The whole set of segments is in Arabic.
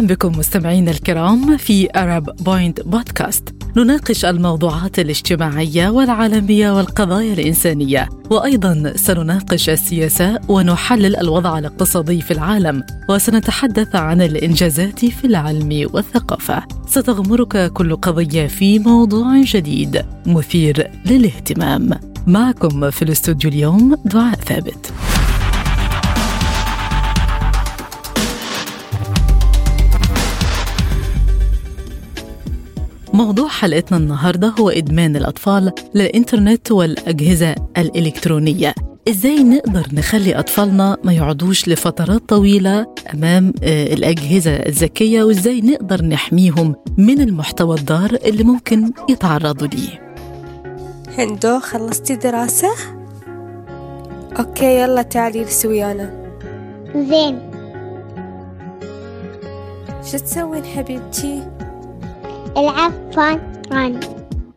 أهلا بكم مستمعينا الكرام في Arab بوينت بودكاست نناقش الموضوعات الاجتماعية والعالمية والقضايا الإنسانية. وأيضا سنناقش السياسة ونحلل الوضع الاقتصادي في العالم. وسنتحدث عن الإنجازات في العلم والثقافة. ستغمرك كل قضية في موضوع جديد مثير للاهتمام. معكم في الاستوديو اليوم دعاء ثابت. موضوع حلقتنا النهارده هو إدمان الأطفال للإنترنت والأجهزة الإلكترونية إزاي نقدر نخلي أطفالنا ما يقعدوش لفترات طويلة أمام آه، الأجهزة الذكية وإزاي نقدر نحميهم من المحتوى الضار اللي ممكن يتعرضوا ليه هندو خلصتي دراسة؟ أوكي يلا تعالي لسويانا زين شو تسوين حبيبتي؟ فان ران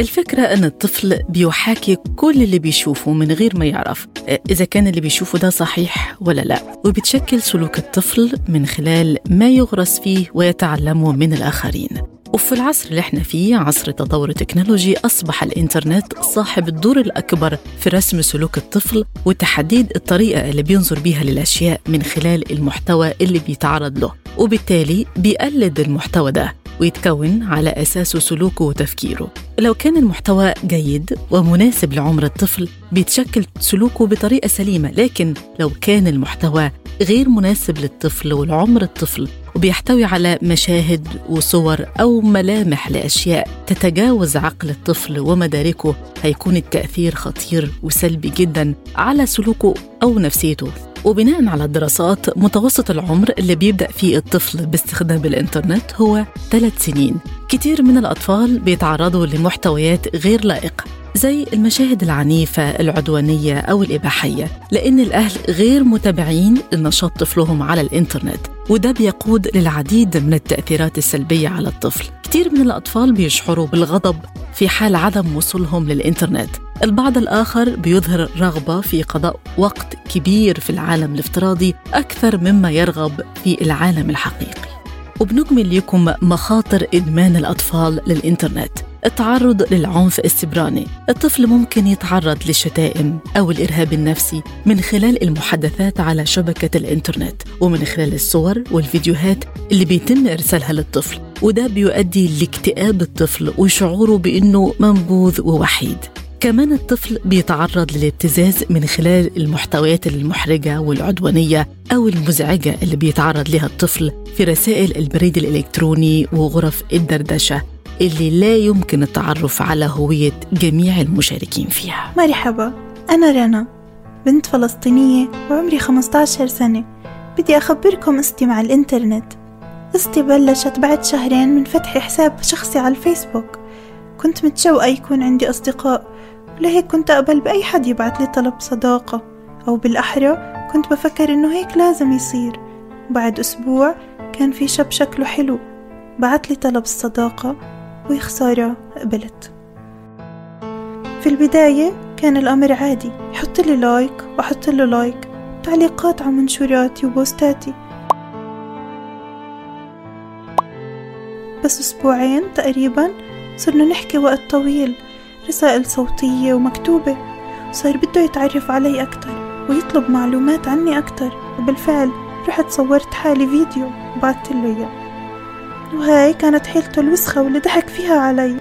الفكرة أن الطفل بيحاكي كل اللي بيشوفه من غير ما يعرف إذا كان اللي بيشوفه ده صحيح ولا لا. وبتشكل سلوك الطفل من خلال ما يغرس فيه ويتعلمه من الآخرين. وفي العصر اللي إحنا فيه عصر التطور التكنولوجي أصبح الإنترنت صاحب الدور الأكبر في رسم سلوك الطفل وتحديد الطريقة اللي بينظر بيها للأشياء من خلال المحتوى اللي بيتعرض له. وبالتالي بيقلد المحتوى ده. ويتكون على أساسه سلوكه وتفكيره. لو كان المحتوى جيد ومناسب لعمر الطفل بيتشكل سلوكه بطريقة سليمة. لكن لو كان المحتوى غير مناسب للطفل ولعمر الطفل وبيحتوي على مشاهد وصور أو ملامح لأشياء تتجاوز عقل الطفل ومداركه هيكون التأثير خطير وسلبي جدا على سلوكه أو نفسيته. وبناء على الدراسات متوسط العمر اللي بيبدأ فيه الطفل باستخدام الإنترنت هو ثلاث سنين. كتير من الأطفال بيتعرضوا لمحتويات غير لائقة زي المشاهد العنيفة العدوانية أو الإباحية لأن الأهل غير متابعين لنشاط طفلهم على الإنترنت وده بيقود للعديد من التأثيرات السلبية على الطفل. كتير من الأطفال بيشعروا بالغضب في حال عدم وصولهم للإنترنت. البعض الآخر بيظهر رغبة في قضاء وقت كبير في العالم الافتراضي أكثر مما يرغب في العالم الحقيقي. وبنجمل لكم مخاطر إدمان الأطفال للإنترنت. التعرض للعنف السبراني. الطفل ممكن يتعرض للشتائم أو الإرهاب النفسي من خلال المحادثات على شبكة الإنترنت ومن خلال الصور والفيديوهات اللي بيتم إرسالها للطفل وده بيؤدي لاكتئاب الطفل وشعوره بأنه منبوذ ووحيد. كمان الطفل بيتعرض للابتزاز من خلال المحتويات المحرجة والعدوانية أو المزعجة اللي بيتعرض لها الطفل في رسائل البريد الإلكتروني وغرف الدردشة اللي لا يمكن التعرف على هوية جميع المشاركين فيها. مرحبا أنا رنا بنت فلسطينية وعمري 15 سنة. بدي أخبركم قصتي مع الإنترنت. قصتي بلشت بعد شهرين من فتح حساب شخصي على الفيسبوك. كنت متشوقة يكون عندي أصدقاء. ولهيك كنت أقبل بأي حد يبعت لي طلب صداقة أو بالأحرى كنت بفكر إنه هيك لازم يصير. بعد أسبوع كان في شاب شكله حلو بعت لي طلب الصداقة ويا خسارة قبلت. في البداية كان الأمر عادي يحط لي like وأحط له like تعليقات على منشوراتي وبوستاتي. بس أسبوعين تقريبا صرنا نحكي وقت طويل رسائل صوتية ومكتوبة. صار بده يتعرف علي أكتر ويطلب معلومات عني أكتر. وبالفعل رحت صورت حالي فيديو وبعت له إياه. وهاي كانت حيلته الوسخة واللي ضحك فيها علي.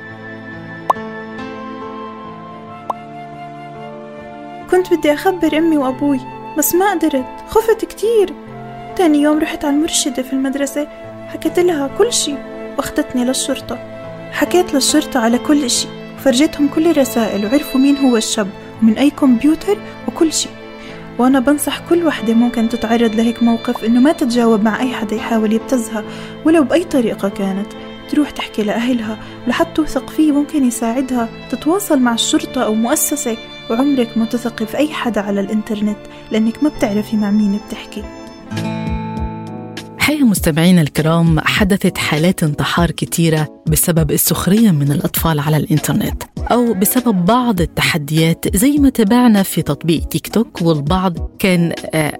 كنت بدي أخبر أمي وأبوي بس ما قدرت. خفت كتير. تاني يوم رحت على المرشدة في المدرسة حكيت لها كل شي واخدتني للشرطة. حكيت للشرطة على كل شي. وفرجيتهم كل الرسائل وعرفوا مين هو الشاب ومن أي كمبيوتر وكل شي وأنا بنصح كل وحدة ممكن تتعرض لهيك موقف إنه ما تتجاوب مع أي حدا يحاول يبتزها ولو بأي طريقة كانت. تروح تحكي لأهلها ولحتى توثق فيه ممكن يساعدها تتواصل مع الشرطة أو مؤسسة وعمرك ما تثقي في أي حدا على الإنترنت لأنك ما بتعرفي مع مين بتحكي. حقيقة مستمعينا الكرام حدثت حالات انتحار كتيرة بسبب السخرية من الأطفال على الإنترنت أو بسبب بعض التحديات زي ما تابعنا في تطبيق تيك توك والبعض كان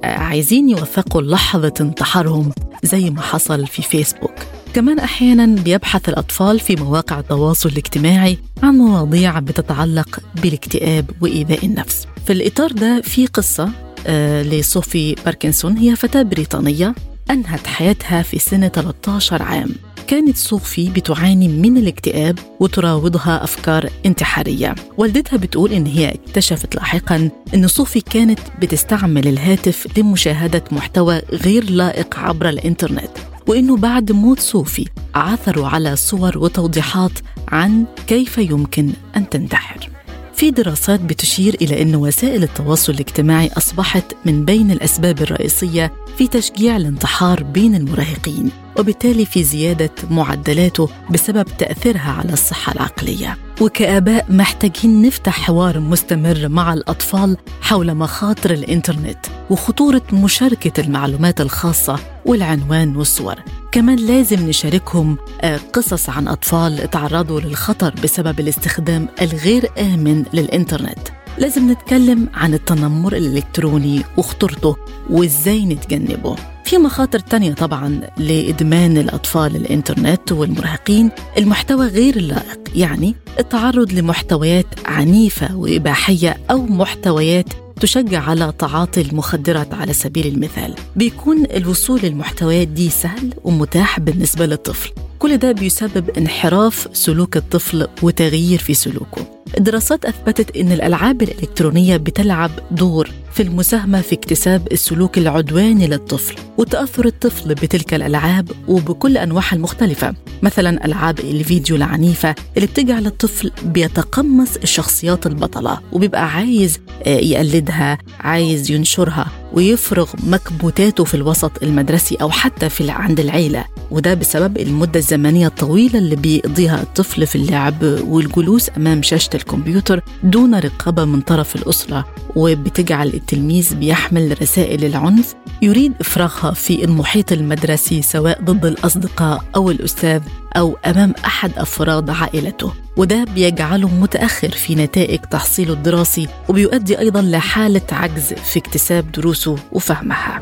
عايزين يوثقوا لحظة انتحارهم زي ما حصل في فيسبوك. كمان أحيانا بيبحث الأطفال في مواقع التواصل الاجتماعي عن مواضيع بتتعلق بالاكتئاب وإيذاء النفس. في الإطار ده في قصة آه لصوفي باركنسون هي فتاة بريطانية أنهت حياتها في سن 13 عام. كانت صوفي بتعاني من الاكتئاب وتراودها أفكار انتحارية. والدتها بتقول إن هي اكتشفت لاحقا إن صوفي كانت بتستعمل الهاتف لمشاهدة محتوى غير لائق عبر الإنترنت وإنه بعد موت صوفي عثروا على صور وتوضيحات عن كيف يمكن أن تنتحر. في دراسات بتشير إلى أن وسائل التواصل الاجتماعي أصبحت من بين الأسباب الرئيسية في تشجيع الانتحار بين المراهقين. وبالتالي في زيادة معدلاته بسبب تأثيرها على الصحة العقلية. وكآباء محتاجين نفتح حوار مستمر مع الأطفال حول مخاطر الإنترنت وخطورة مشاركة المعلومات الخاصة والعنوان والصور. كمان لازم نشاركهم قصص عن أطفال تعرضوا للخطر بسبب الاستخدام الغير آمن للإنترنت. لازم نتكلم عن التنمر الإلكتروني وخطورته وإزاي نتجنبه. في مخاطر تانية طبعا لإدمان الأطفال الإنترنت والمراهقين. المحتوى غير اللائق يعني التعرض لمحتويات عنيفة وإباحية أو محتويات تشجع على تعاطي المخدرات على سبيل المثال. بيكون الوصول للمحتويات دي سهل ومتاح بالنسبة للطفل. كل ده بيسبب انحراف سلوك الطفل وتغيير في سلوكه. الدراسات أثبتت أن الألعاب الإلكترونية بتلعب دور في المساهمة في اكتساب السلوك العدواني للطفل وتأثر الطفل بتلك الألعاب وبكل أنواعها المختلفة. مثلا ألعاب الفيديو العنيفة اللي بتجعل الطفل بيتقمص الشخصيات البطلة وبيبقى عايز يقلدها عايز ينشرها ويفرغ مكبوتاته في الوسط المدرسي أو حتى في عند العيلة. وده بسبب المدة الزمنية الطويلة اللي بيقضيها الطفل في اللعب والجلوس أمام شاشة الكمبيوتر دون رقابة من طرف الأسرة وبتجعل التلميذ بيحمل رسائل العنف يريد إفراغها في المحيط المدرسي سواء ضد الأصدقاء أو الأستاذ أو أمام أحد أفراد عائلته. وده بيجعله متأخر في نتائج تحصيله الدراسي وبيؤدي أيضا لحالة عجز في اكتساب دروسه وفهمها.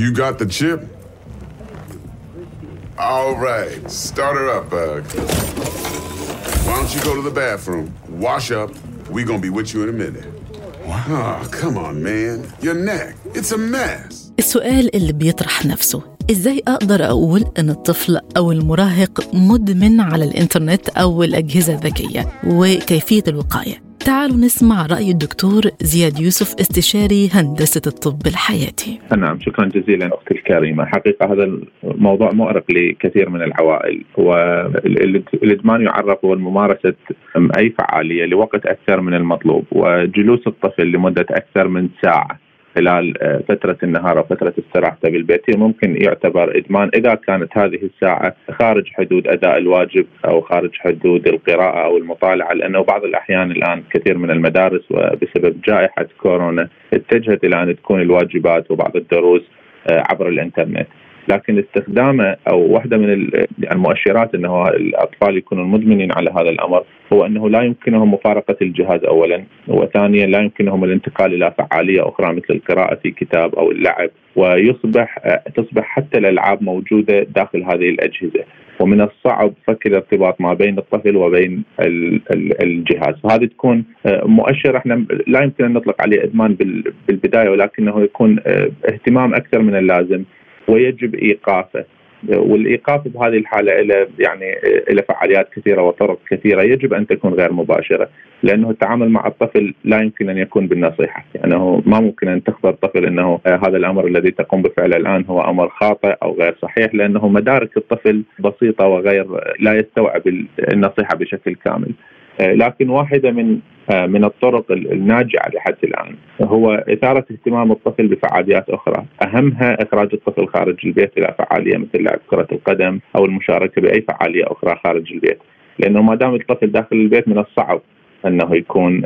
You got the chip? All right, start her up, Bug. Why don't you go to the bathroom, wash up? We gonna be with you in a minute. What? Oh, come on, man. Your neck. It's a mess. السؤال اللي بيطرح نفسه ازاي اقدر اقول ان الطفل او المراهق مدمن على الانترنت او الاجهزه الذكيه وكيفيه الوقايه تعالوا نسمع رأي الدكتور زياد يوسف استشاري هندسة الطب الحياتي. نعم شكرا جزيلا أختي الكريمة. حقيقة هذا الموضوع مؤرق لكثير من العوائل والإدمان يعرف هو ممارسه أي فعالية لوقت أكثر من المطلوب وجلوس الطفل لمدة أكثر من ساعة. خلال فترة النهار أو فترة استراحته بالبيت ممكن يعتبر إدمان إذا كانت هذه الساعة خارج حدود أداء الواجب أو خارج حدود القراءة أو المطالعة لأنه بعض الأحيان الآن كثير من المدارس وبسبب جائحة كورونا اتجهت إلى أن تكون الواجبات وبعض الدروس عبر الإنترنت. لكن استخدامه أو واحدة من المؤشرات انه الأطفال يكونون مدمنين على هذا الأمر هو إنه لا يمكنهم مفارقة الجهاز اولا وثانيا لا يمكنهم الانتقال إلى فعالية أخرى مثل القراءة في كتاب أو اللعب ويصبح تصبح حتى الألعاب موجودة داخل هذه الأجهزة ومن الصعب فك الارتباط ما بين الطفل وبين الجهاز. وهذه تكون مؤشر إحنا لا يمكن أن نطلق عليه إدمان بالبداية ولكنه يكون اهتمام أكثر من اللازم. ويجب إيقافه والإيقاف بهذه الحالة له يعني له فعاليات كثيرة وطرق كثيرة يجب أن تكون غير مباشرة لأنه التعامل مع الطفل لا يمكن أن يكون بالنصيحة، يعني ما ممكن أن تخبر الطفل إنه هذا الأمر الذي تقوم بفعله الآن هو أمر خاطئ أو غير صحيح لأنه مدارك الطفل بسيطة وغير لا يستوعب النصيحة بشكل كامل. لكن واحدة من من الطرق الناجعة لحد الآن هو إثارة اهتمام الطفل بفعاليات أخرى، أهمها إخراج الطفل خارج البيت إلى فعالية مثل لعب كرة القدم أو المشاركة بأي فعالية أخرى خارج البيت، لأنه ما دام الطفل داخل البيت من الصعب أنه يكون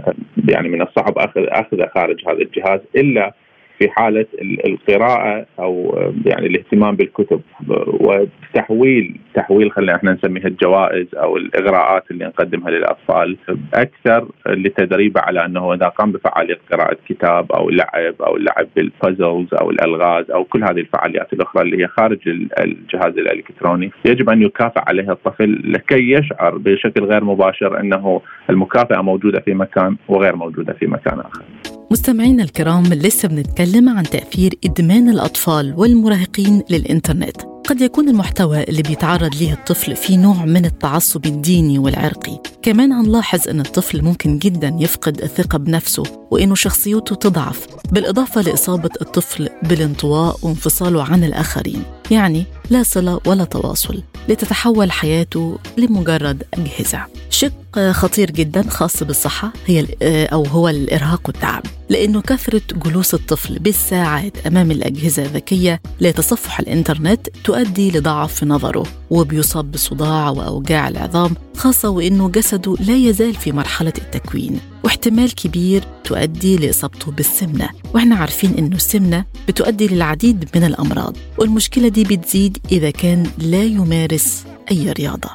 يعني من الصعب اخذ أخذه خارج هذا الجهاز إلا في حالة القراءة أو يعني الاهتمام بالكتب وتحويل تحويل خلينا إحنا نسميها الجوائز أو الاغراءات اللي نقدمها للاطفال أكثر لتدريبه على انه اذا قام بفعالية قراءة كتاب أو لعب أو اللعب بالبازلز أو الالغاز أو كل هذه الفعاليات الاخرى اللي هي خارج الجهاز الالكتروني يجب ان يكافئ عليها الطفل لكي يشعر بشكل غير مباشر انه المكافأة موجودة في مكان وغير موجودة في مكان آخر. مستمعينا الكرام لسه بنتكلم عن تأثير إدمان الأطفال والمراهقين للإنترنت قد يكون المحتوى اللي بيتعرض ليه الطفل في نوع من التعصب الديني والعرقي. كمان هنلاحظ أن الطفل ممكن جدا يفقد الثقة بنفسه وأنه شخصيته تضعف بالإضافة لإصابة الطفل بالانطواء وانفصاله عن الآخرين. يعني لا صلة ولا تواصل لتتحول حياته لمجرد أجهزة. شق خطير جدا خاص بالصحة هي أو هو الإرهاق والتعب لأنه كثرة جلوس الطفل بالساعات أمام الأجهزة الذكية لتصفح الإنترنت تؤدي لضعف في نظره وبيصاب بصداع وأوجاع العظام خاصة وأنه جسده لا يزال في مرحلة التكوين. واحتمال كبير تؤدي لإصابته بالسمنة وإحنا عارفين أنه السمنة بتؤدي للعديد من الأمراض والمشكلة دي بتزيد إذا كان لا يمارس أي رياضة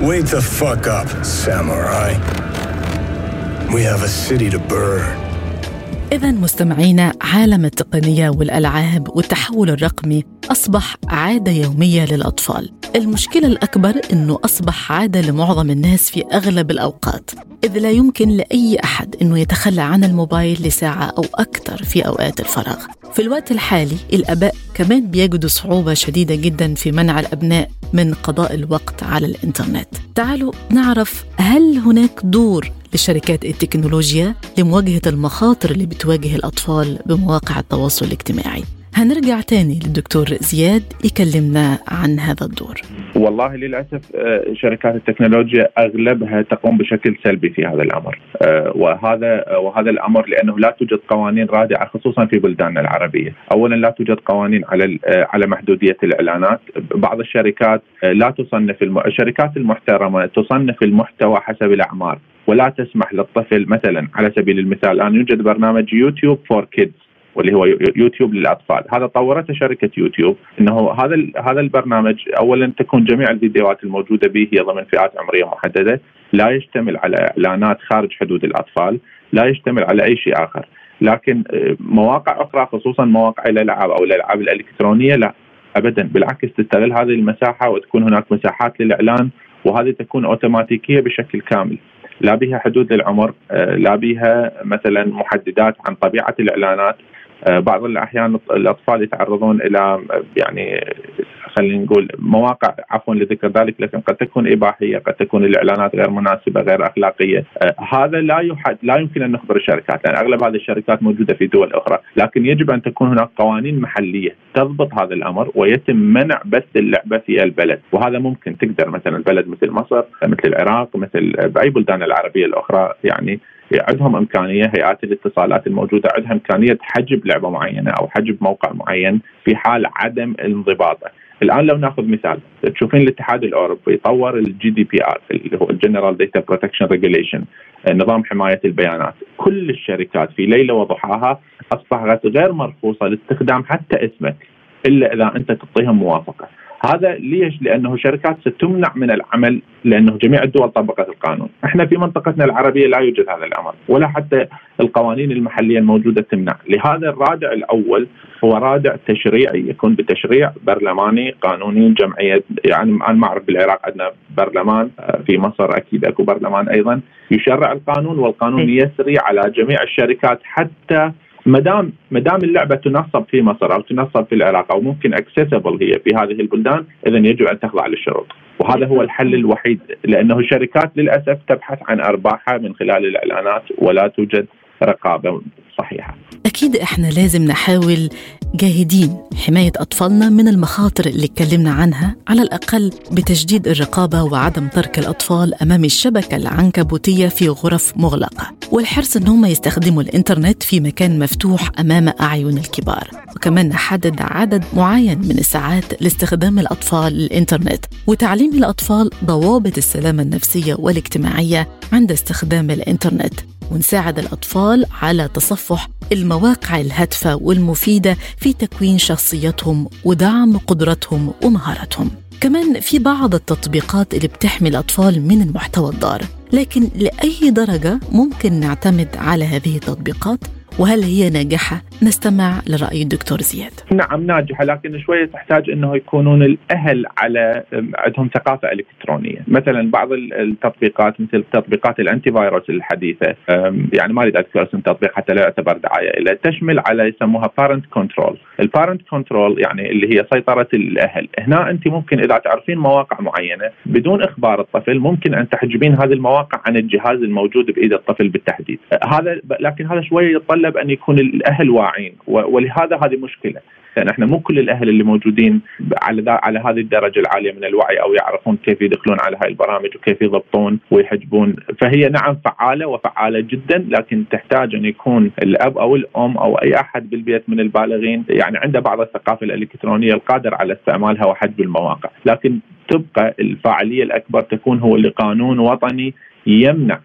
Wake the fuck up, samurai. We have a city to burn. إذا مستمعينا عالم التقنية والألعاب والتحول الرقمي أصبح عادة يومية للأطفال. المشكلة الأكبر أنه أصبح عادة لمعظم الناس في أغلب الأوقات إذ لا يمكن لأي أحد أنه يتخلى عن الموبايل لساعة أو أكثر في أوقات الفراغ. في الوقت الحالي الآباء كمان بيجدوا صعوبة شديدة جدا في منع الأبناء من قضاء الوقت على الإنترنت. تعالوا نعرف هل هناك دور لشركات التكنولوجيا لمواجهة المخاطر اللي بتواجه الأطفال بمواقع التواصل الاجتماعي؟ هنرجع تاني للدكتور زياد يكلمنا عن هذا الدور. والله للأسف شركات التكنولوجيا أغلبها تقوم بشكل سلبي في هذا الأمر. وهذا وهذا الأمر لأنه لا توجد قوانين رادعة خصوصا في بلداننا العربية، اولا لا توجد قوانين على على محدودية الإعلانات، بعض الشركات لا تصنف الم... الشركات المحترمة تصنف المحتوى حسب الأعمار ولا تسمح للطفل مثلا على سبيل المثال الان يوجد برنامج YouTube for Kids واللي هو يوتيوب للأطفال، هذا طورته شركة يوتيوب إنه هذا هذا البرنامج اولا تكون جميع الفيديوهات الموجودة به هي ضمن فئات عمرية محددة، لا يشتمل على إعلانات خارج حدود الأطفال، لا يشتمل على أي شيء آخر، لكن مواقع أخرى خصوصا مواقع الالعاب أو الالعاب الإلكترونية لا ابدا. بالعكس تستغل هذه المساحة وتكون هناك مساحات للإعلان وهذه تكون أوتوماتيكية بشكل كامل. لا بها حدود للعمر لا بها مثلا محددات عن طبيعة الإعلانات. بعض الأحيان الأطفال يتعرضون إلى يعني خلينا نقول مواقع عفوا لذكر ذلك لكن قد تكون إباحية قد تكون الإعلانات غير مناسبة غير أخلاقية. هذا لا يحد لا يمكن أن نخبر الشركات لأن أغلب هذه الشركات موجودة في دول أخرى. لكن يجب أن تكون هناك قوانين محلية تضبط هذا الأمر ويتم منع بث اللعبة في البلد. وهذا ممكن تقدر مثلا بلد مثل مصر مثل العراق مثل بأي بلدان العربية الأخرى يعني عندهم إمكانية هيئات الاتصالات الموجودة عندها إمكانية حجب لعبة معينة أو حجب موقع معين في حال عدم انضباطه. الآن لو نأخذ مثال تشوفين الاتحاد الأوروبي طور ال GDPR اللي هو ال General Data Protection Regulation نظام حماية البيانات، كل الشركات في ليلة وضحاها أصبحت غير مرخوصة لاستخدام حتى اسمك إلا إذا أنت تعطيهم موافقة. هذا ليش؟ لأنه شركات ستمنع من العمل لأنه جميع الدول طبقت القانون، إحنا في منطقتنا العربية لا يوجد هذا الأمر، ولا حتى القوانين المحلية الموجودة تمنع، لهذا الرادع الأول هو رادع تشريعي يكون بتشريع برلماني قانوني جمعية. يعني أنا ما أعرف بالعراق عندنا برلمان في مصر أكيد أكو برلمان أيضا. يشرع القانون والقانون يسري على جميع الشركات حتى ما دام ما دام اللعبة تنصب في مصر أو تنصب في العراق أو ممكن اكسسبل هي في هذه البلدان اذا يجب أن تخضع للشروط وهذا هو الحل الوحيد لأنه الشركات للأسف تبحث عن أرباحها من خلال الإعلانات ولا توجد رقابة صحيحة. أكيد إحنا لازم نحاول جاهدين حماية أطفالنا من المخاطر اللي اتكلمنا عنها على الأقل بتجديد الرقابة وعدم ترك الأطفال أمام الشبكة العنكبوتية في غرف مغلقة والحرص إن هم يستخدموا الإنترنت في مكان مفتوح أمام أعين الكبار وكمان نحدد عدد معين من الساعات لاستخدام الأطفال للإنترنت وتعليم الأطفال ضوابط السلامة النفسية والاجتماعية عند استخدام الإنترنت ونساعد الأطفال على تصفح المواقع الهادفة والمفيدة في تكوين شخصيتهم ودعم قدرتهم ومهاراتهم. كمان في بعض التطبيقات اللي بتحمي الأطفال من المحتوى الضار. لكن لأي درجة ممكن نعتمد على هذه التطبيقات؟ وهل هي ناجحة؟ نستمع لرأي الدكتور زياد. نعم ناجحة لكن شوية تحتاج أنه يكونون الأهل على عندهم ثقافة إلكترونية. مثلا بعض التطبيقات مثل تطبيقات الأنتي فيروس الحديثة يعني ما أريد أذكر اسم تطبيق حتى لا يعتبر دعاية إلا تشمل على يسموها parent control ال parent control يعني اللي هي سيطرة الأهل. هنا أنت ممكن إذا تعرفين مواقع معينة بدون إخبار الطفل ممكن أن تحجبين هذه المواقع عن الجهاز الموجود بإيد الطفل بالتحديد. هذا لكن هذا شوية يتطلب يتطلب أن يكون الأهل واعين ولهذا هذه مشكلة. لأن إحنا مو كل الأهل اللي موجودين على على هذه الدرجة العالية من الوعي أو يعرفون كيف يدخلون على هاي البرامج وكيف يضبطون ويحجبون. فهي نعم فعالة وفعالة جدا لكن تحتاج أن يكون الأب أو الأم أو أي أحد بالبيت من البالغين. يعني عنده بعض الثقافة الإلكترونية القادر على استعمالها وحجب المواقع. لكن تبقى الفاعلية الأكبر تكون هو لقانون وطني يمنع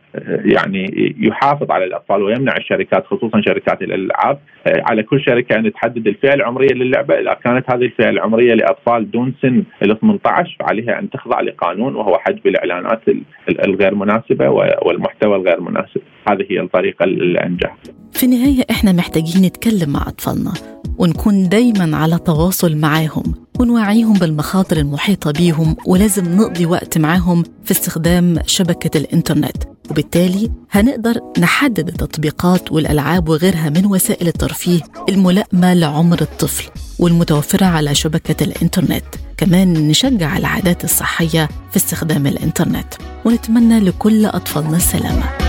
يعني يحافظ على الأطفال ويمنع الشركات خصوصا شركات الألعاب. على كل شركة ان تحدد الفئة العمرية للعبة. إذا كانت هذه الفئة العمرية لأطفال دون سن ال 18 فعليها أن تخضع لقانون وهو حجب الإعلانات الغير مناسبة والمحتوى الغير مناسب. هذه هي الطريقة الانجح في النهاية إحنا محتاجين نتكلم مع أطفالنا ونكون دايما على تواصل معاهم. ونوعيهم بالمخاطر المحيطة بيهم ولازم نقضي وقت معاهم في استخدام شبكة الإنترنت. وبالتالي هنقدر نحدد التطبيقات والألعاب وغيرها من وسائل الترفيه الملائمة لعمر الطفل والمتوفرة على شبكة الإنترنت. كمان نشجع العادات الصحية في استخدام الإنترنت. ونتمنى لكل أطفالنا السلامة.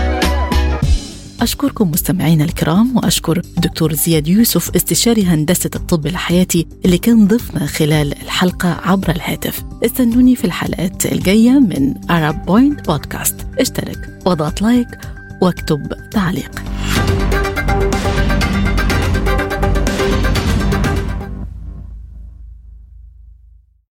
أشكركم مستمعينا الكرام وأشكر دكتور زياد يوسف استشاري هندسة الطب الحياتي اللي كان ضيفنا خلال الحلقة عبر الهاتف. استنوني في الحلقات الجاية من Arab Point بودكاست اشترك وضغط لايك واكتب تعليق.